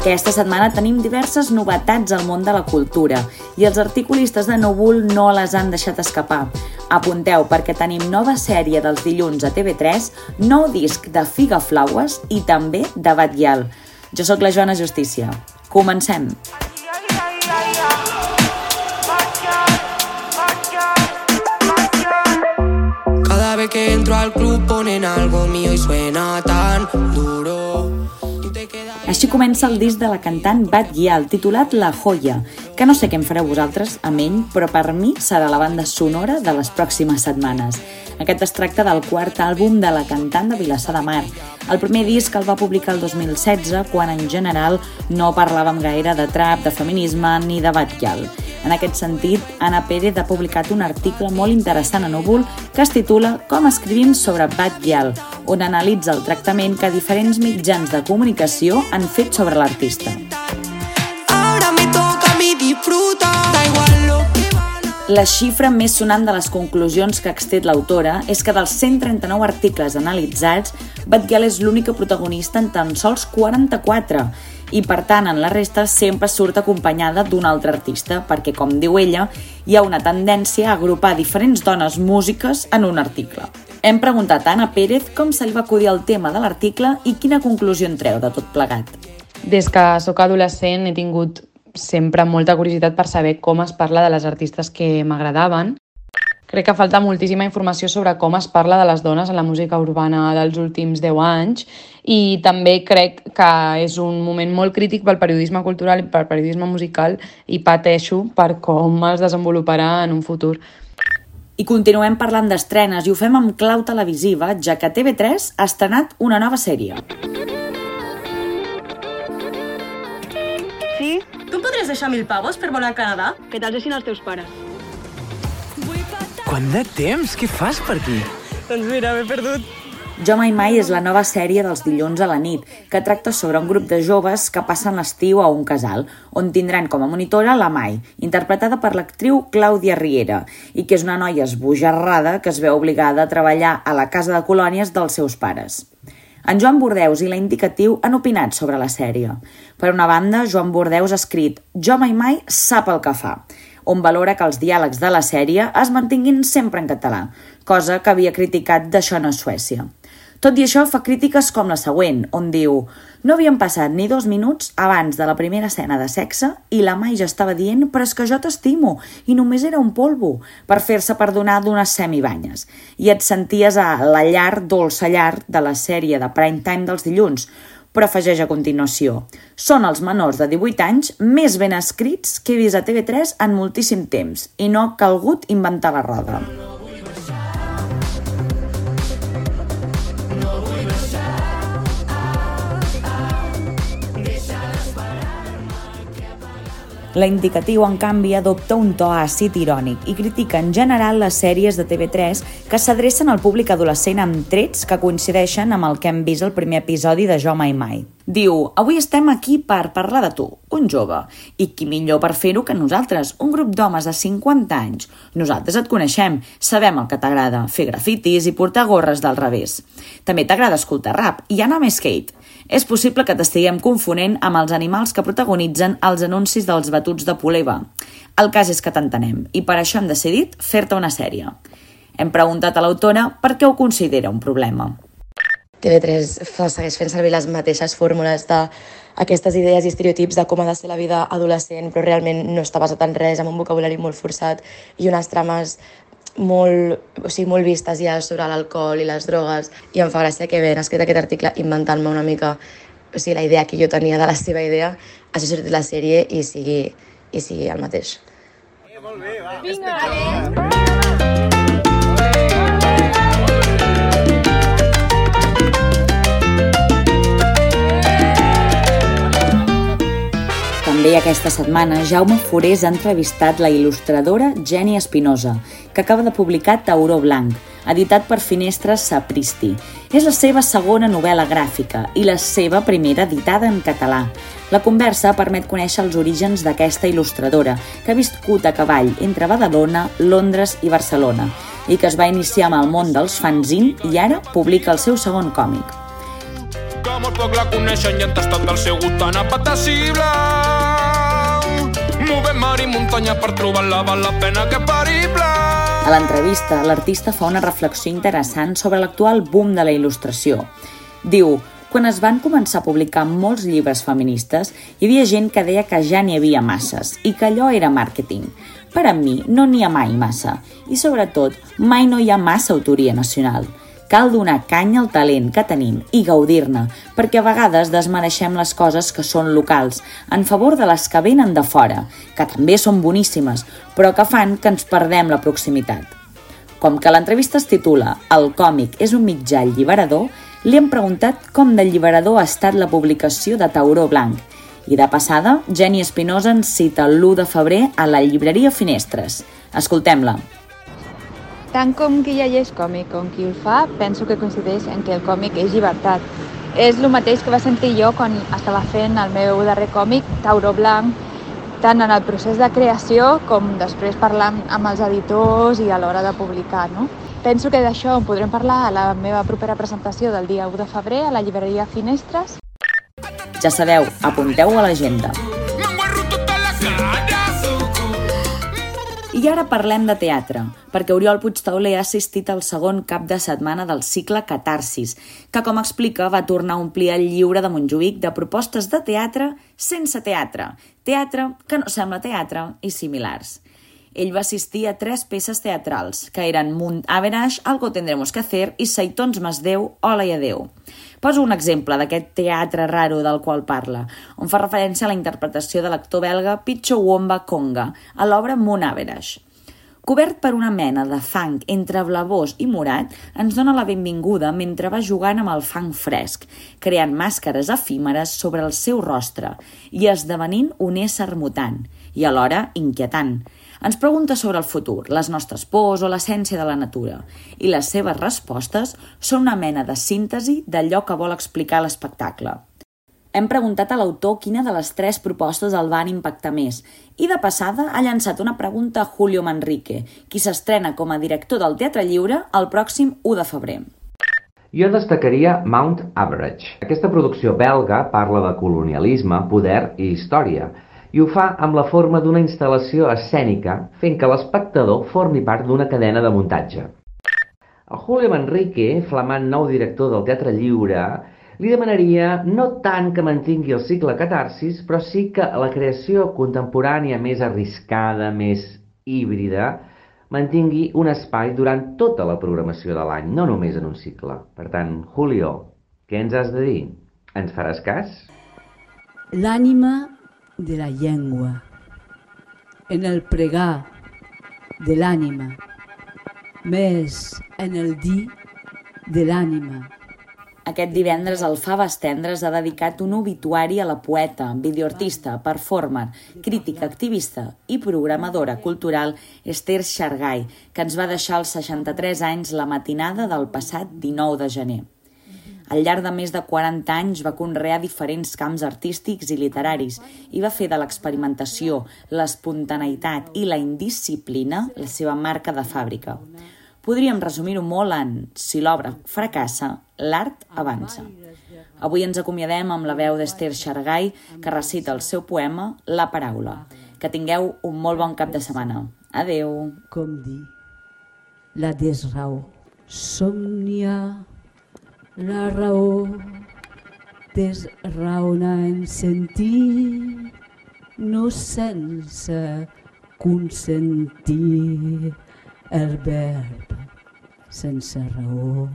Aquesta setmana tenim diverses novetats al món de la cultura i els articulistes de Núvol no les han deixat escapar. Apunteu perquè tenim nova sèrie dels dilluns a TV3, nou disc de Figa Flaues i també de Batguial. Jo sóc la Joana Justícia. Comencem! Cada vez que entro al club ponen algo mío y suena tan duro. Així comença el disc de la cantant Bat Gial, titulat La Joya, que no sé què en fareu vosaltres amb ell, però per mi serà la banda sonora de les pròximes setmanes. Aquest es tracta del quart àlbum de la cantant de Vilassar de Mar. El primer disc el va publicar el 2016, quan en general no parlàvem gaire de trap, de feminisme ni de Batguial. En aquest sentit, Anna Pérez ha publicat un article molt interessant a Núvol que es titula Com escrivim sobre Batguial, on analitza el tractament que diferents mitjans de comunicació han fet sobre l'artista. Ahora me toca. Da igual lo que a La xifra més sonant de les conclusions que ha extret l'autora és que dels 139 articles analitzats, Batguial és l'única protagonista en tan sols 44 i, per tant, en la resta sempre surt acompanyada d'un altre artista, perquè, com diu ella, hi ha una tendència a agrupar diferents dones músiques en un article. Hem preguntat a Anna Pérez com se li va acudir el tema de l'article i quina conclusió en treu de tot plegat. Des que sóc adolescent he tingut sempre molta curiositat per saber com es parla de les artistes que m'agradaven. Crec que falta moltíssima informació sobre com es parla de les dones en la música urbana dels últims 10 anys i també crec que és un moment molt crític pel periodisme cultural i pel periodisme musical i pateixo per com es desenvoluparà en un futur. I continuem parlant d'estrenes i ho fem amb clau televisiva, ja que TV3 ha estrenat una nova sèrie. Sí? Tu em podries deixar mil pavos per volar a Canadà? Que te'ls deixin els teus pares. Quant de temps? Què fas per aquí? Doncs mira, m'he perdut. Jo mai mai és la nova sèrie dels dilluns a la nit, que tracta sobre un grup de joves que passen l'estiu a un casal, on tindran com a monitora la Mai, interpretada per l'actriu Clàudia Riera, i que és una noia esbojarrada que es veu obligada a treballar a la casa de colònies dels seus pares. En Joan Bordeus i la Indicatiu han opinat sobre la sèrie. Per una banda, Joan Bordeus ha escrit «Jo mai mai sap el que fa», on valora que els diàlegs de la sèrie es mantinguin sempre en català, cosa que havia criticat d'Això no Suècia. Tot i això, fa crítiques com la següent, on diu «No havien passat ni dos minuts abans de la primera escena de sexe i la Mai ja estava dient «Però és que jo t'estimo» i només era un polvo per fer-se perdonar d'unes semibanyes. I et senties a la llar, dolça llar de la sèrie de prime time dels dilluns, però afegeix a continuació. Són els menors de 18 anys més ben escrits que he vist a TV3 en moltíssim temps i no ha calgut inventar la roda. La Indicatiu, en canvi, adopta un to àcid irònic i critica en general les sèries de TV3 que s'adrecen al públic adolescent amb trets que coincideixen amb el que hem vist al primer episodi de Jo Mai Mai. Diu, avui estem aquí per parlar de tu, un jove, i qui millor per fer-ho que nosaltres, un grup d'homes de 50 anys. Nosaltres et coneixem, sabem el que t'agrada, fer grafitis i portar gorres del revés. També t'agrada escoltar rap i anar més skate. És possible que t'estiguem confonent amb els animals que protagonitzen els anuncis dels batuts de Poleva. El cas és que t'entenem i per això hem decidit fer-te una sèrie. Hem preguntat a l'autora per què ho considera un problema. TV3 fa, segueix fent servir les mateixes fórmules de aquestes idees i estereotips de com ha de ser la vida adolescent, però realment no està basat en res, amb un vocabulari molt forçat i unes trames molt, o sigui, molt vistes ja sobre l'alcohol i les drogues i em fa gràcia que ben escrit aquest article inventant-me una mica o sigui, la idea que jo tenia de la seva idea hagi sortit la sèrie i sigui, i sigui el mateix. També aquesta setmana, Jaume Forés ha entrevistat la il·lustradora Jenny Espinosa, que acaba de publicar Tauró Blanc, editat per Finestres Sapristi. És la seva segona novel·la gràfica i la seva primera editada en català. La conversa permet conèixer els orígens d'aquesta il·lustradora, que ha viscut a cavall entre Badalona, Londres i Barcelona, i que es va iniciar amb el món dels fanzine i ara publica el seu segon còmic. Como molt poc la coneixen i han tastat del seu gust tan apetecible. Mar i muntanya per trobar-la val la pena que perible. A l'entrevista, l'artista fa una reflexió interessant sobre l'actual boom de la il·lustració. Diu, quan es van començar a publicar molts llibres feministes, hi havia gent que deia que ja n'hi havia masses i que allò era màrqueting. Per a mi no n'hi ha mai massa i, sobretot, mai no hi ha massa autoria nacional. Cal donar canya al talent que tenim i gaudir-ne, perquè a vegades desmereixem les coses que són locals en favor de les que venen de fora, que també són boníssimes, però que fan que ens perdem la proximitat. Com que l'entrevista es titula El còmic és un mitjà alliberador, li hem preguntat com d'alliberador ha estat la publicació de Tauró Blanc. I de passada, Jenny Espinosa ens cita l'1 de febrer a la llibreria Finestres. Escoltem-la. Tant com qui llegeix còmic com qui el fa, penso que coincideix en que el còmic és llibertat. És el mateix que va sentir jo quan estava fent el meu darrer còmic, Tauró Blanc, tant en el procés de creació com després parlant amb els editors i a l'hora de publicar. No? Penso que d'això en podrem parlar a la meva propera presentació del dia 1 de febrer a la llibreria Finestres. Ja sabeu, apunteu a l'agenda. I ara parlem de teatre, perquè Oriol Puigtauler ha assistit al segon cap de setmana del cicle Catarsis, que, com explica, va tornar a omplir el lliure de Montjuïc de propostes de teatre sense teatre, teatre que no sembla teatre i similars. Ell va assistir a tres peces teatrals, que eren Munt Average, Algo tendremos que hacer i Saitons más Déu, Hola i adeu. Poso un exemple d'aquest teatre raro del qual parla, on fa referència a la interpretació de l'actor belga Picho Womba Conga a l'obra Moon Average. Cobert per una mena de fang entre blavós i morat, ens dona la benvinguda mentre va jugant amb el fang fresc, creant màscares efímeres sobre el seu rostre i esdevenint un ésser mutant, i alhora inquietant, ens pregunta sobre el futur, les nostres pors o l'essència de la natura, i les seves respostes són una mena de síntesi d'allò que vol explicar l'espectacle. Hem preguntat a l'autor quina de les tres propostes el van impactar més i de passada ha llançat una pregunta a Julio Manrique, qui s'estrena com a director del Teatre Lliure el pròxim 1 de febrer. Jo destacaria Mount Average. Aquesta producció belga parla de colonialisme, poder i història, i ho fa amb la forma d'una instal·lació escènica, fent que l'espectador formi part d'una cadena de muntatge. A Julio Manrique, flamant nou director del Teatre Lliure, li demanaria no tant que mantingui el cicle catarsis, però sí que la creació contemporània més arriscada, més híbrida, mantingui un espai durant tota la programació de l'any, no només en un cicle. Per tant, Julio, què ens has de dir? Ens faràs cas? L'ànima de la llengua, en el pregar de l'ànima, més en el dir de l'ànima. Aquest divendres el Faves Tendres ha dedicat un obituari a la poeta, videoartista, performer, crítica activista i programadora cultural Esther Xargai, que ens va deixar als 63 anys la matinada del passat 19 de gener. Al llarg de més de 40 anys va conrear diferents camps artístics i literaris i va fer de l'experimentació, l'espontaneïtat i la indisciplina la seva marca de fàbrica. Podríem resumir-ho molt en si l'obra fracassa, l'art avança. Avui ens acomiadem amb la veu d'Esther Xargai, que recita el seu poema La paraula. Que tingueu un molt bon cap de setmana. Adeu. Com dir, la desraó, somnia, la raó, desraona en sentir, no sense consentir el verb sense raó.